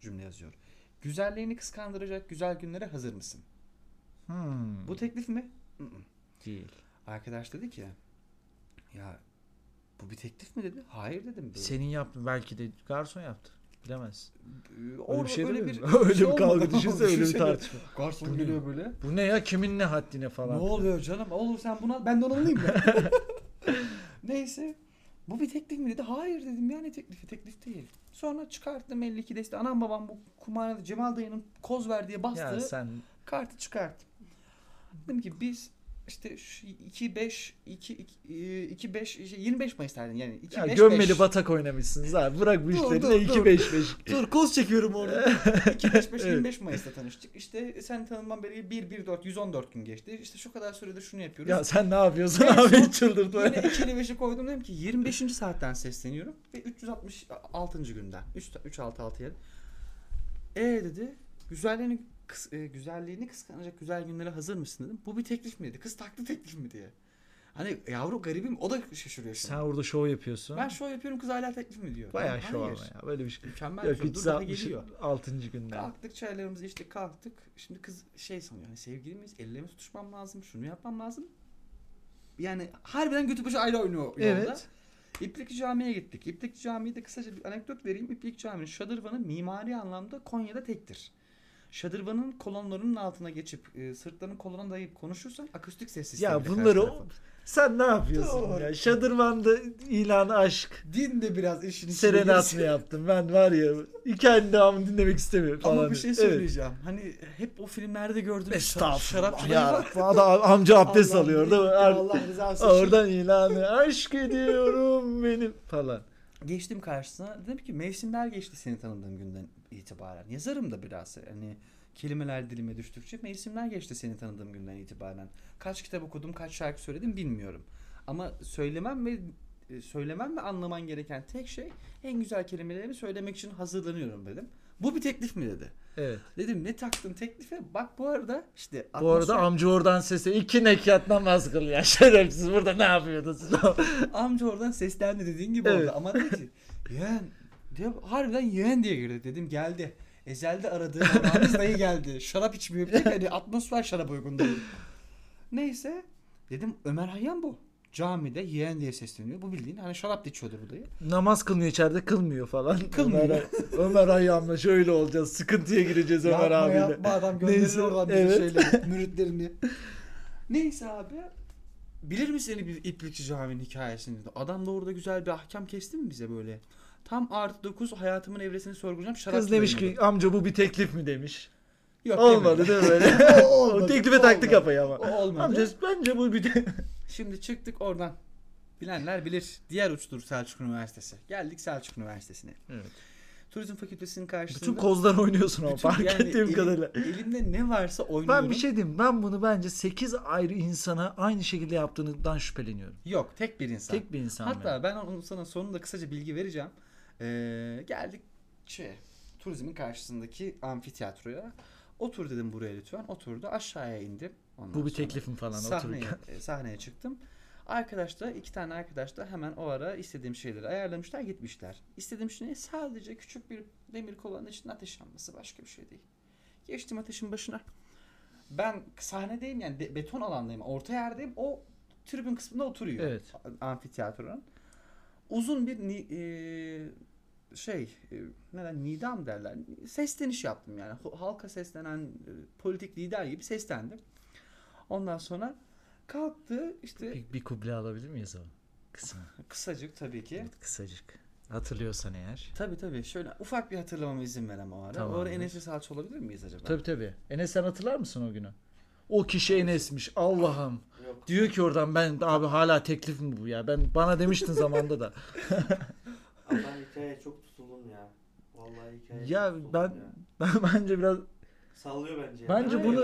S1: cümle yazıyor. Güzelliğini kıskandıracak güzel günlere hazır mısın?
S2: Hmm,
S1: Bu teklif mi?
S2: Değil.
S1: Arkadaş dedi ki ya bu bir teklif mi dedi? Hayır dedim. Böyle.
S2: Senin yaptın belki de garson yaptı. Bilemez.
S1: Ee,
S2: Öyle
S1: orada
S2: bir şey
S1: öyle bir,
S2: öyle
S1: şey
S2: bir kavga düşünsene öyle bir tartışma.
S1: Garson
S2: Bu ne?
S1: geliyor böyle.
S2: Bu ne ya kimin ne haddine falan.
S1: Ne oluyor canım? Oğlum sen buna ben de onu alayım mı? Neyse. Bu bir teklif mi dedi? Hayır dedim ya ne teklifi? Teklif değil. Sonra çıkarttım 52 deste. Anam babam bu kumarhanede Cemal dayının koz ver diye bastığı
S2: Ya sen
S1: kartı çıkarttım. Dedim ki biz işte şu 2 5 2 2 5 25 Mayıs tarihi yani 2
S2: Ya
S1: 5
S2: gömmeli batak oynamışsınız abi. Bırak bu işleri.
S1: dur,
S2: Ne
S1: dur.
S2: 2-5-5.
S1: Dur koz çekiyorum orada. 2 5 5
S2: Evet.
S1: 25 Mayıs'ta tanıştık. İşte sen tanımam beri 1 1 4 114 gün geçti. İşte şu kadar süredir şunu yapıyoruz.
S2: Ya sen ne yapıyorsun
S1: En
S2: abi çıldırtma.
S1: Yine 2 5'i koydum dedim ki 25. saatten sesleniyorum ve 366. günden 3 3 6 6 7. E dedi güzelliğini kıs, e, güzelliğini kıskanacak güzel günlere hazır mısın dedim. Bu bir teklif mi dedi. Kız taktı teklif mi diye. Hani yavru garibim o da şaşırıyor şimdi.
S2: Sen orada şov yapıyorsun.
S1: Ben şov yapıyorum kız hala teklif mi diyor.
S2: Bayağı şov ama ya. Böyle bir şey.
S1: Mükemmel bir şov. Dur daha
S2: 360
S1: geliyor.
S2: 6. günden.
S1: Kalktık çaylarımızı içtik kalktık. Şimdi kız şey sanıyor hani sevgili miyiz? Ellerimi tutuşmam lazım. Şunu yapmam lazım. Yani harbiden götü başı ayrı oynuyor yolda.
S2: Evet.
S1: İplik Camii'ye gittik. İplik Camii'de kısaca bir anekdot vereyim. İplik Camii'nin şadırvanı mimari anlamda Konya'da tektir. Şadırvanın kolonlarının altına geçip e, sırtlarının koluna dayayıp konuşursan akustik ses sistemi.
S2: Ya bunları o- sen ne yapıyorsun
S1: Dur.
S2: ya? Şadırvan'da ilanı aşk.
S1: Din de biraz işin içine
S2: Serenat mı yaptım? Ben var ya hikayenin devamını dinlemek istemiyorum falan.
S1: Ama bir şey
S2: Evet.
S1: söyleyeceğim. Hani hep o filmlerde gördüğümüz şarap,
S2: Estağfurullah
S1: şarapçılara
S2: ya. adam amca abdest
S1: Allah
S2: alıyor değil mi?
S1: Allah rızası için.
S2: Oradan ilanı aşk ediyorum benim falan.
S1: Geçtim karşısına. Dedim ki mevsimler geçti seni tanıdığım günden itibaren. Yazarım da biraz. Hani kelimeler dilime düştükçe mevsimler geçti seni tanıdığım günden itibaren. Kaç kitap okudum, kaç şarkı söyledim bilmiyorum. Ama söylemem ve e, söylemem ve anlaman gereken tek şey en güzel kelimelerimi söylemek için hazırlanıyorum dedim. Bu bir teklif mi dedi.
S2: Evet.
S1: Dedim ne taktın teklife? Bak bu arada işte
S2: Bu arada amca oradan sesi iki nekat namaz kıl ya. Şerefsiz burada ne yapıyordunuz?
S1: Amca oradan seslendi dediğin gibi
S2: Evet.
S1: oldu. Ama dedi ki yeğen diye, harbiden yeğen diye girdi. Dedim geldi. Ezelde aradığım Ramiz dayı geldi. Şarap içmiyor hani atmosfer şarap uygun değil. Neyse dedim Ömer Hayyam bu. Camide yeğen diye sesleniyor. Bu bildiğin hani şarap da içiyordur bu dayı.
S2: namaz kılmıyor içeride kılmıyor falan.
S1: Kılmıyor.
S2: Ömer, Ömer Hayyam'la şöyle olacağız. Sıkıntıya gireceğiz Ömer
S1: yapma
S2: abiyle.
S1: yapma adam gönderir
S2: Neyse,
S1: oradan bize
S2: evet.
S1: şeyleri, müritlerini. Neyse abi. Bilir misin bir İplikçi Camii'nin hikayesini? Adam da orada güzel bir ahkam kesti mi bize böyle? Tam artı 9 hayatımın evresini sorgulayacağım. Şarap
S2: Kız demiş ki amca bu bir teklif mi demiş.
S1: Yok,
S2: Olmadı değil mi böyle?
S1: Olmadı,
S2: o teklife taktı
S1: olmadı.
S2: kafayı ama.
S1: O olmadı.
S2: Amca bence bu bir de...
S1: Şimdi çıktık oradan. Bilenler bilir. Diğer uçtur Selçuk Üniversitesi. Geldik Selçuk Üniversitesi'ne.
S2: Evet.
S1: Turizm Fakültesi'nin karşısında.
S2: Bütün kozlar oynuyorsun ama fark
S1: yani
S2: ettiğim
S1: elim-
S2: kadarıyla.
S1: Elimde ne varsa oynuyorum.
S2: Ben bir şey diyeyim. Ben bunu bence 8 ayrı insana aynı şekilde yaptığından şüpheleniyorum.
S1: Yok tek bir insan.
S2: Tek bir insan.
S1: Hatta
S2: yani.
S1: ben onu sana sonunda kısaca bilgi vereceğim. Ee, geldik şey, turizmin karşısındaki amfiteyatroya. Otur dedim buraya lütfen. Oturdu. Aşağıya indim. Ondan
S2: Bu bir teklifim falan
S1: sahneye,
S2: otururken.
S1: e, sahneye çıktım. Arkadaş da iki tane arkadaş da hemen o ara istediğim şeyleri ayarlamışlar gitmişler. İstediğim şey ne? sadece küçük bir demir kovanın içinde ateş yanması başka bir şey değil. Geçtim ateşin başına. Ben sahnedeyim yani de- beton alandayım orta yerdeyim o tribün kısmında oturuyor
S2: Evet.
S1: amfiteyatronun. Uzun bir ni- e, şey e, neden nidam derler sesleniş yaptım yani halka seslenen e, politik lider gibi seslendim. Ondan sonra kalktı işte
S2: Bir, bir kuble alabilir miyiz o? Kısa.
S1: kısacık tabii ki.
S2: Evet, kısacık. Hatırlıyorsan eğer.
S1: Tabii tabii şöyle ufak bir hatırlamama izin ver ama o ara. O ara
S2: Tamamdır.
S1: Enes'e salça olabilir miyiz acaba?
S2: Tabii tabii. Enes sen hatırlar mısın o günü? O kişi Enes'miş. Allah'ım.
S3: Yok.
S2: Diyor ki oradan ben abi hala teklif mi bu ya? Ben bana demiştin zamanda da.
S3: Ama ben hikayeye çok tutuldum ya. Vallahi hikayeye
S2: Ya ben-
S3: ya.
S2: Ben bence biraz
S3: Sallıyor bence.
S2: Bence
S3: Hayır,
S2: bunu-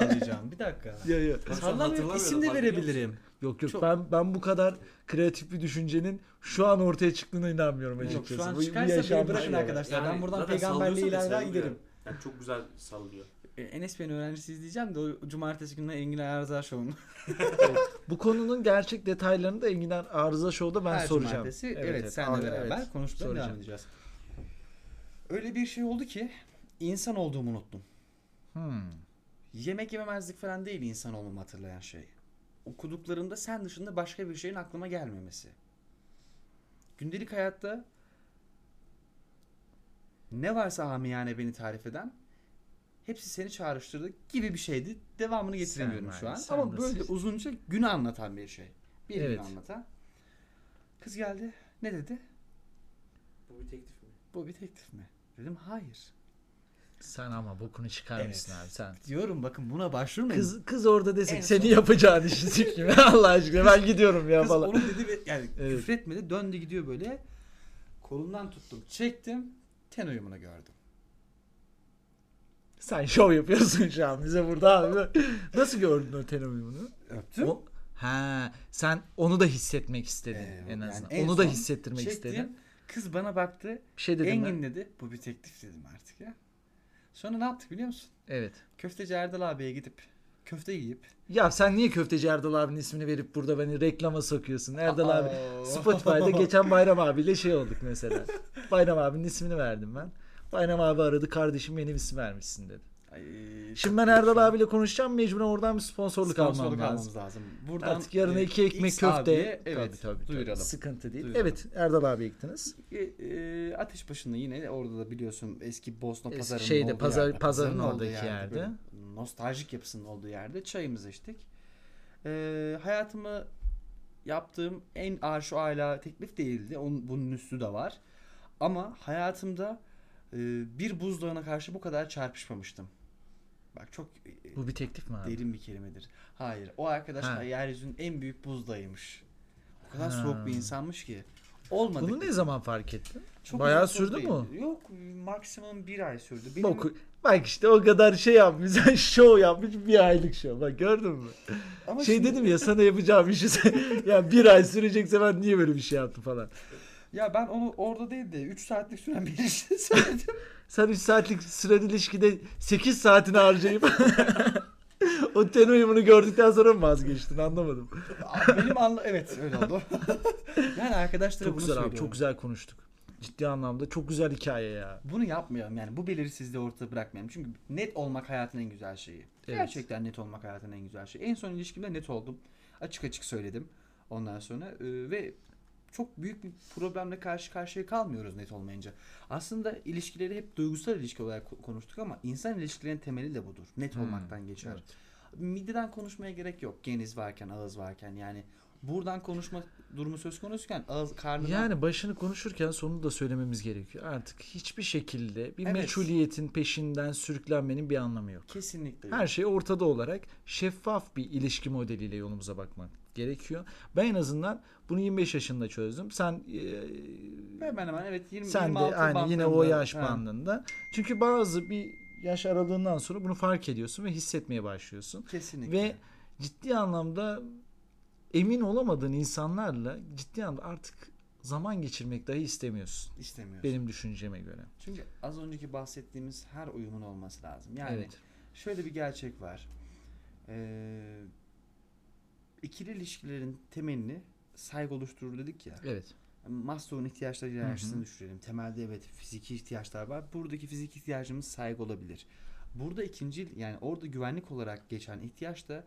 S1: bağlayacağım. Bir dakika.
S2: ya ya.
S3: Bak,
S1: Sallamıyorum
S3: hatırlamıyorum,
S1: isim de verebilirim.
S2: Yok yok
S1: Çok-
S2: ben ben bu kadar kreatif bir düşüncenin şu an ortaya çıktığına inanmıyorum
S1: Yok
S2: açıkçası.
S1: şu an
S2: Bu- bu
S1: çıkarsa beni
S2: yaşanmış
S1: bırakın
S2: olay.
S1: arkadaşlar. ben buradan
S3: zaten
S1: peygamberliği
S3: sallıyorsa da
S1: ilerler
S3: sallıyor.
S1: giderim.
S3: Yani çok güzel sallıyor.
S1: E, Enes Bey'in öğrencisi izleyeceğim de o cumartesi günü Engin Arıza Show'unu.
S2: Bu konunun gerçek detaylarını da Enginar Arıza Show'da ben
S1: Her
S2: soracağım.
S1: cumartesi evet, senle
S2: Abi,
S1: beraber
S2: evet,
S1: konuşmaya
S2: soracağım.
S1: devam edeceğiz. Öyle bir şey oldu ki insan olduğumu unuttum.
S2: Hmm.
S1: Yemek yememezlik falan değil insan olmamı hatırlayan şey. Okuduklarımda sen dışında başka bir şeyin aklıma gelmemesi. Gündelik hayatta ne varsa amiyane beni tarif eden hepsi seni çağrıştırdı gibi bir şeydi. Devamını getiremiyorum
S2: Sen
S1: şu an.
S2: sen
S1: Ama böyle
S2: sus.
S1: uzunca günü anlatan bir şey. Bir
S2: Evet.
S1: günü anlatan. Kız geldi. Ne dedi?
S3: Bu bir teklif mi?
S1: Bu bir teklif mi? Dedim hayır.
S2: Sen ama bokunu çıkarmışsın
S1: Evet.
S2: abi sen.
S1: Diyorum bakın buna başvurmayın.
S2: Kız kız orada desek
S1: En
S2: seni
S1: son-
S2: yapacağın işi sikeyim Allah aşkına ben gidiyorum ya
S1: Kız
S2: falan.
S1: onu dedi ve yani
S2: Evet.
S1: küfretmedi döndü gidiyor böyle. Kolundan tuttum çektim ten uyumunu gördüm.
S2: Sen şov yapıyorsun şu an bize burada abi. Nasıl gördün o ten uyumunu?
S1: Öptüm.
S2: O, ha, sen onu da hissetmek istedin
S1: Ee,
S2: en
S1: yani
S2: azından.
S1: en
S2: onu da hissettirmek
S1: Çektim.
S2: istedin.
S1: Kız bana baktı.
S2: Bir şey dedim
S1: Engin
S2: mi?
S1: dedi. Bu bir teklif dedim artık ya. Sonra ne yaptık biliyor musun?
S2: Evet.
S1: Köfteci Erdal abiye gidip köfte yiyip
S2: Ya sen niye köfteci Erdal abinin ismini verip burada beni reklama sokuyorsun? Erdal abi
S1: Aa.
S2: Spotify'da geçen Bayram abiyle şey olduk mesela. Bayram abinin ismini verdim ben. Bayram abi aradı kardeşim benim isim vermişsin dedi.
S1: Ay,
S2: Şimdi ben Erdal abiyle konuşacağım mecburen oradan bir sponsorluk,
S1: Sponsorluk
S2: almam lazım.
S1: almamız lazım. Buradan
S2: Artık yarına
S1: e,
S2: iki ekmek
S1: X
S2: köfte.
S1: abiye, evet,
S2: tabii, tabii, tabii.
S1: duyuralım.
S2: Sıkıntı değil.
S1: Duyuralım.
S2: Evet Erdal abiye gittiniz.
S1: E, e, ateş başında yine orada da biliyorsun eski Bosna
S2: Eski
S1: pazarının
S2: şeyde,
S1: olduğu
S2: pazar-
S1: yerde,
S2: pazarın
S1: olduğu
S2: oradaki
S1: yerde,
S2: yerde.
S1: nostaljik yapısının olduğu yerde çayımızı içtik. E, hayatımı yaptığım en arşu ala teklif değildi. Onun, bunun üstü de var. Ama hayatımda e, bir buzdağına karşı bu kadar çarpışmamıştım. Bak çok e,
S2: Bu bir teklif mi abi?
S1: derin bir kelimedir. Hayır. O arkadaş
S2: Ha.
S1: yeryüzünün en büyük buzdağıymış. O kadar
S2: Ha.
S1: soğuk bir insanmış ki. Olmadı.
S2: Bunu ne zaman fark ettin? Bayağı
S1: uzun
S2: sürdü
S1: değil.
S2: mü?
S1: Yok maksimum bir ay sürdü. Benim
S2: Boku. Bak işte o kadar şey yapmış. Sen show yapmış bir aylık show. Bak gördün mü?
S1: ama
S2: Şey
S1: şimdi-
S2: dedim ya sana yapacağım işi sen- ya bir ay sürecekse ben niye böyle bir şey yaptım falan.
S1: Ya ben onu orada değil de 3 saatlik süren bir ilişki söyledim.
S2: Sen 3 saatlik süren ilişkide 8 saatini harcayıp o ten uyumunu gördükten sonra mı vazgeçtin anlamadım.
S1: Benim anla evet öyle oldu. yani arkadaşlara
S2: Çok
S1: bunu
S2: güzel abi
S1: söylüyorum.
S2: çok güzel konuştuk. Ciddi anlamda çok güzel hikaye ya.
S1: Bunu yapmayalım yani bu belirsizliği ortada bırakmayalım. Çünkü net olmak hayatın en güzel şeyi.
S2: Evet.
S1: Gerçekten net olmak hayatın en güzel şeyi. En son ilişkimde net oldum. Açık açık söyledim. Ondan sonra e, ve çok büyük bir problemle karşı karşıya kalmıyoruz net olmayınca. Aslında ilişkileri hep duygusal ilişki olarak ko- konuştuk ama insan ilişkilerinin temeli de budur. Net
S2: Hmm,
S1: olmaktan geçer.
S2: evet.
S1: Mideden konuşmaya gerek yok. Geniz varken, ağız varken yani buradan konuşma durumu söz konusuyken ağız karnından
S2: Yani başını konuşurken sonunu da söylememiz gerekiyor. Artık hiçbir şekilde bir
S1: Evet.
S2: meçhuliyetin peşinden sürüklenmenin bir anlamı yok.
S1: kesinlikle
S2: Her şey ortada olarak şeffaf bir ilişki modeliyle yolumuza bakmak gerekiyor. Ben en azından bunu 25 yaşında çözdüm. Sen e,
S1: hemen hemen evet 20
S2: sen de
S1: 26
S2: aynı yine o yaş
S1: Ha.
S2: bandında. Çünkü bazı bir yaş aralığından sonra bunu fark ediyorsun ve hissetmeye başlıyorsun.
S1: Kesinlikle.
S2: Ve ciddi anlamda emin olamadığın insanlarla ciddi anlamda artık zaman geçirmek dahi istemiyorsun.
S1: istemiyoruz.
S2: Benim düşünceme göre.
S1: Çünkü az önceki bahsettiğimiz her uyumun olması lazım. Yani
S2: evet.
S1: şöyle bir gerçek var. Ee, ikili ilişkilerin temelini saygı oluşturur dedik ya.
S2: Evet.
S1: Maslow'un ihtiyaçları hiyerarşisini düşürelim. Temelde evet fiziki ihtiyaçlar var. Buradaki fiziki ihtiyacımız saygı olabilir. Burada ikinci yani orada güvenlik olarak geçen ihtiyaç da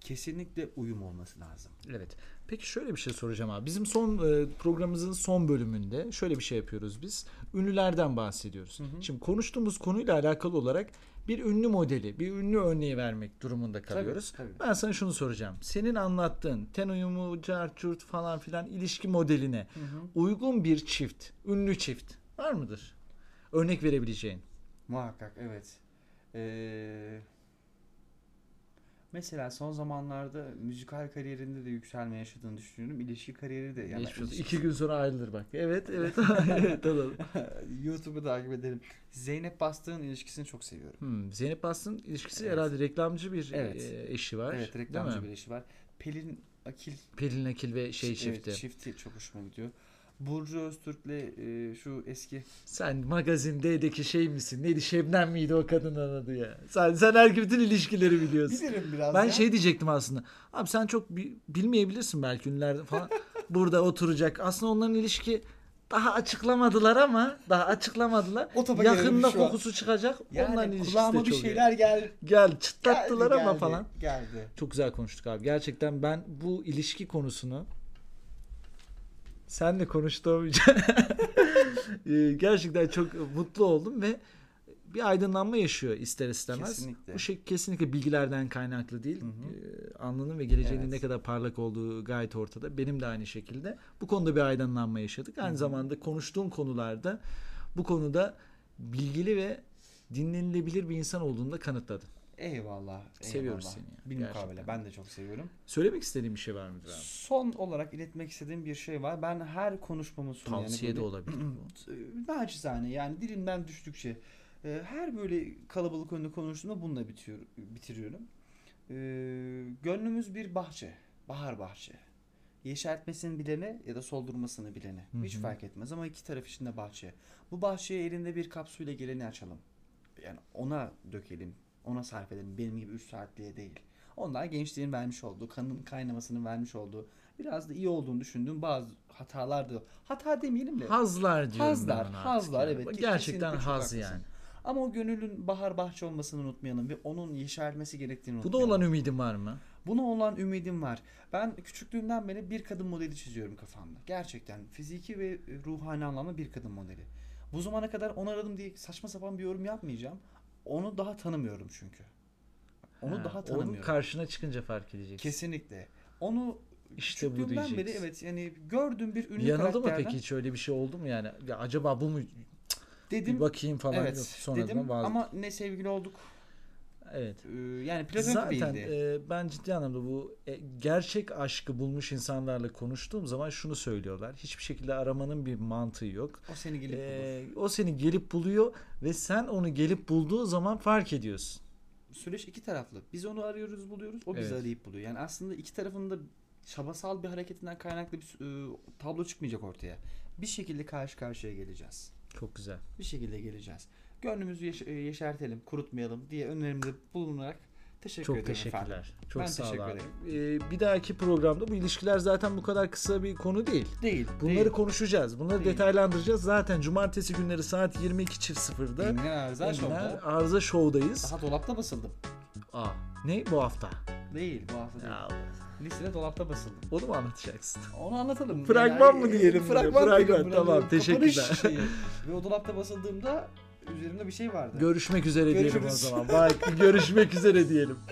S1: kesinlikle uyum olması lazım.
S2: Evet. Peki şöyle bir şey soracağım abi. Bizim son e, programımızın son bölümünde şöyle bir şey yapıyoruz biz. Ünlülerden bahsediyoruz.
S1: Hı hı.
S2: Şimdi konuştuğumuz konuyla alakalı olarak bir ünlü modeli, bir ünlü örneği vermek durumunda kalıyoruz.
S1: Tabii, tabii.
S2: Ben sana şunu soracağım. Senin anlattığın ten uyumu, carçurt falan filan ilişki modeline
S1: Hı hı.
S2: uygun bir çift, ünlü çift var mıdır? Örnek verebileceğin.
S1: Muhakkak evet. Ee, mesela son zamanlarda müzikal kariyerinde de yükselme yaşadığını düşünüyorum. İlişki kariyeri de yani ilişki-
S2: İki gün sonra ayrılır bak. Evet, evet. evet alalım.
S1: YouTube'u takip edelim. Zeynep Bastık'ın ilişkisini çok seviyorum.
S2: Hmm, Zeynep Bastık'ın ilişkisi
S1: Evet.
S2: herhalde reklamcı bir
S1: Evet.
S2: e, eşi var.
S1: evet reklamcı bir eşi var. Pelin Akil
S2: Pelin Akil ve şey
S1: evet,
S2: çifti.
S1: çifti çok hoşuma gidiyor. Burcu Öztürk'le e, şu eski
S2: Sen magazindeki şey misin? Neydi? Şebnem miydi o kadının adı ya? Sen sen her bütün ilişkileri biliyorsun.
S1: Bilirim biraz
S2: Ben
S1: ya.
S2: şey diyecektim aslında. Abi sen çok bi- bilmeyebilirsin belki ünlüler falan. Burada oturacak. Aslında onların ilişki daha açıklamadılar ama daha açıklamadılar.
S1: O topa gelelim
S2: Yakında
S1: şu an.
S2: kokusu çıkacak.
S1: yani
S2: onların ilişkisi
S1: kulağıma
S2: de
S1: bir
S2: çok iyi.
S1: şeyler gel
S2: Gel çıtlattılar
S1: geldi,
S2: ama
S1: geldi,
S2: falan.
S1: Geldi.
S2: Çok güzel konuştuk abi. Gerçekten ben bu ilişki konusunu senle konuştuğum için e, gerçekten çok mutlu oldum ve bir aydınlanma yaşıyor ister istemez.
S1: Kesinlikle.
S2: Bu şey kesinlikle bilgilerden kaynaklı değil.
S1: Hı hı.
S2: E, Alnının ve geleceğinin
S1: Evet.
S2: ne kadar parlak olduğu gayet ortada. Benim de aynı şekilde. Bu konuda bir aydınlanma yaşadık. Aynı
S1: Hı hı.
S2: zamanda konuştuğum konularda bu konuda bilgili ve dinlenilebilir bir insan olduğunu da kanıtladın.
S1: Eyvallah.
S2: Seviyoruz
S1: eyvallah.
S2: seni ya,
S1: Bir mukabele. Ben de çok seviyorum.
S2: Söylemek istediğin bir şey var mıdır abi?
S1: Son olarak iletmek istediğim bir şey var. Ben her konuşmamın sonu
S2: Tavsiye de
S1: böyle-
S2: olabilir bu.
S1: Naçizane yani dilimden düştükçe e, her böyle kalabalık önünde konuştuğumda bununla bitiyor, bitiriyorum. E, gönlümüz bir bahçe, bahar bahçe. Yeşertmesini bilene ya da soldurmasını bilene.
S2: Hı
S1: Hiç fark etmez ama iki taraf içinde bahçe. Bu bahçeye elinde bir kap suyla geleni açalım. Yani ona dökelim, ona sarf edelim. Benim gibi 3 saatliğe değil. Onlar gençliğin vermiş olduğu, kanın kaynamasının vermiş olduğu, biraz da iyi olduğunu düşündüğüm bazı hatalar da hata demeyelim de.
S2: Hazlar diyorum
S1: Hazlar, hazlar, evet.
S2: Gerçekten haz yani.
S1: Ama o gönülün bahar bahçe olmasını unutmayalım ve onun yeşermesi gerektiğini
S2: Bu da
S1: unutmayalım.
S2: olan ümidin var mı?
S1: Buna olan ümidim var. Ben küçüklüğümden beri bir kadın modeli çiziyorum kafamda. Gerçekten fiziki ve ruhani anlamda bir kadın modeli. Bu zamana kadar onu aradım diye saçma sapan bir yorum yapmayacağım. Onu daha tanımıyorum çünkü. Onu
S2: Ha,
S1: daha
S2: Onun
S1: tanımıyorum.
S2: karşına çıkınca fark edeceksin.
S1: Kesinlikle. Onu
S2: İşte bu
S1: küçüklüğümden beri
S2: diyeceksin.
S1: evet yani gördüğüm bir ünlü
S2: Yanıldı mı
S1: karakterden
S2: peki hiç öyle bir şey oldu mu yani? Ya acaba bu mu?
S1: dedim.
S2: Bir bakayım falan
S1: evet.
S2: Sonradan
S1: dedim ama ne sevgili olduk.
S2: Evet.
S1: Ee, yani platonik
S2: Zaten
S1: değildi.
S2: e, ben ciddi anlamda bu e, gerçek aşkı bulmuş insanlarla konuştuğum zaman şunu söylüyorlar. Hiçbir şekilde aramanın bir mantığı yok.
S1: o seni gelip bulur.
S2: E, o seni gelip buluyor ve sen onu gelip bulduğu zaman fark ediyorsun.
S1: süreç iki taraflı. Biz onu arıyoruz, buluyoruz. O bizi
S2: Evet.
S1: arayıp buluyor. Yani aslında iki tarafın da çabasal bir hareketinden kaynaklı bir e, tablo çıkmayacak ortaya. Bir şekilde karşı karşıya geleceğiz.
S2: Çok güzel.
S1: Bir şekilde geleceğiz. Gönlümüzü yeş- e, yeşertelim, kurutmayalım diye önerimde bulunarak teşekkür
S2: Çok
S1: ederim
S2: teşekkürler.
S1: efendim.
S2: Çok
S1: Ben
S2: sağ
S1: teşekkür
S2: abi.
S1: ederim.
S2: E, bir dahaki programda bu ilişkiler zaten bu kadar kısa bir konu değil.
S1: Değil.
S2: Bunları
S1: değil.
S2: konuşacağız. Bunları
S1: Değil.
S2: detaylandıracağız. Zaten cumartesi günleri saat 22.00'da
S1: Enginar Arıza Show'da.
S2: Arıza Show'dayız.
S1: Daha dolapta basıldım.
S2: Aa, ne bu hafta?
S1: Değil bu hafta değil.
S2: Ya,
S1: Lisede dolapta basıldım.
S2: onu mu anlatacaksın?
S1: Onu anlatalım.
S2: Fragman mı diyelim buna?
S1: Fragman,
S2: Fragman,
S1: diyelim buna.
S2: tamam, teşekkürler.
S1: şeyi. Ve o dolapta basıldığımda üzerimde bir şey vardı.
S2: Görüşmek üzere diyelim o
S1: Görüşürüz.
S2: zaman. Bye. görüşmek üzere diyelim.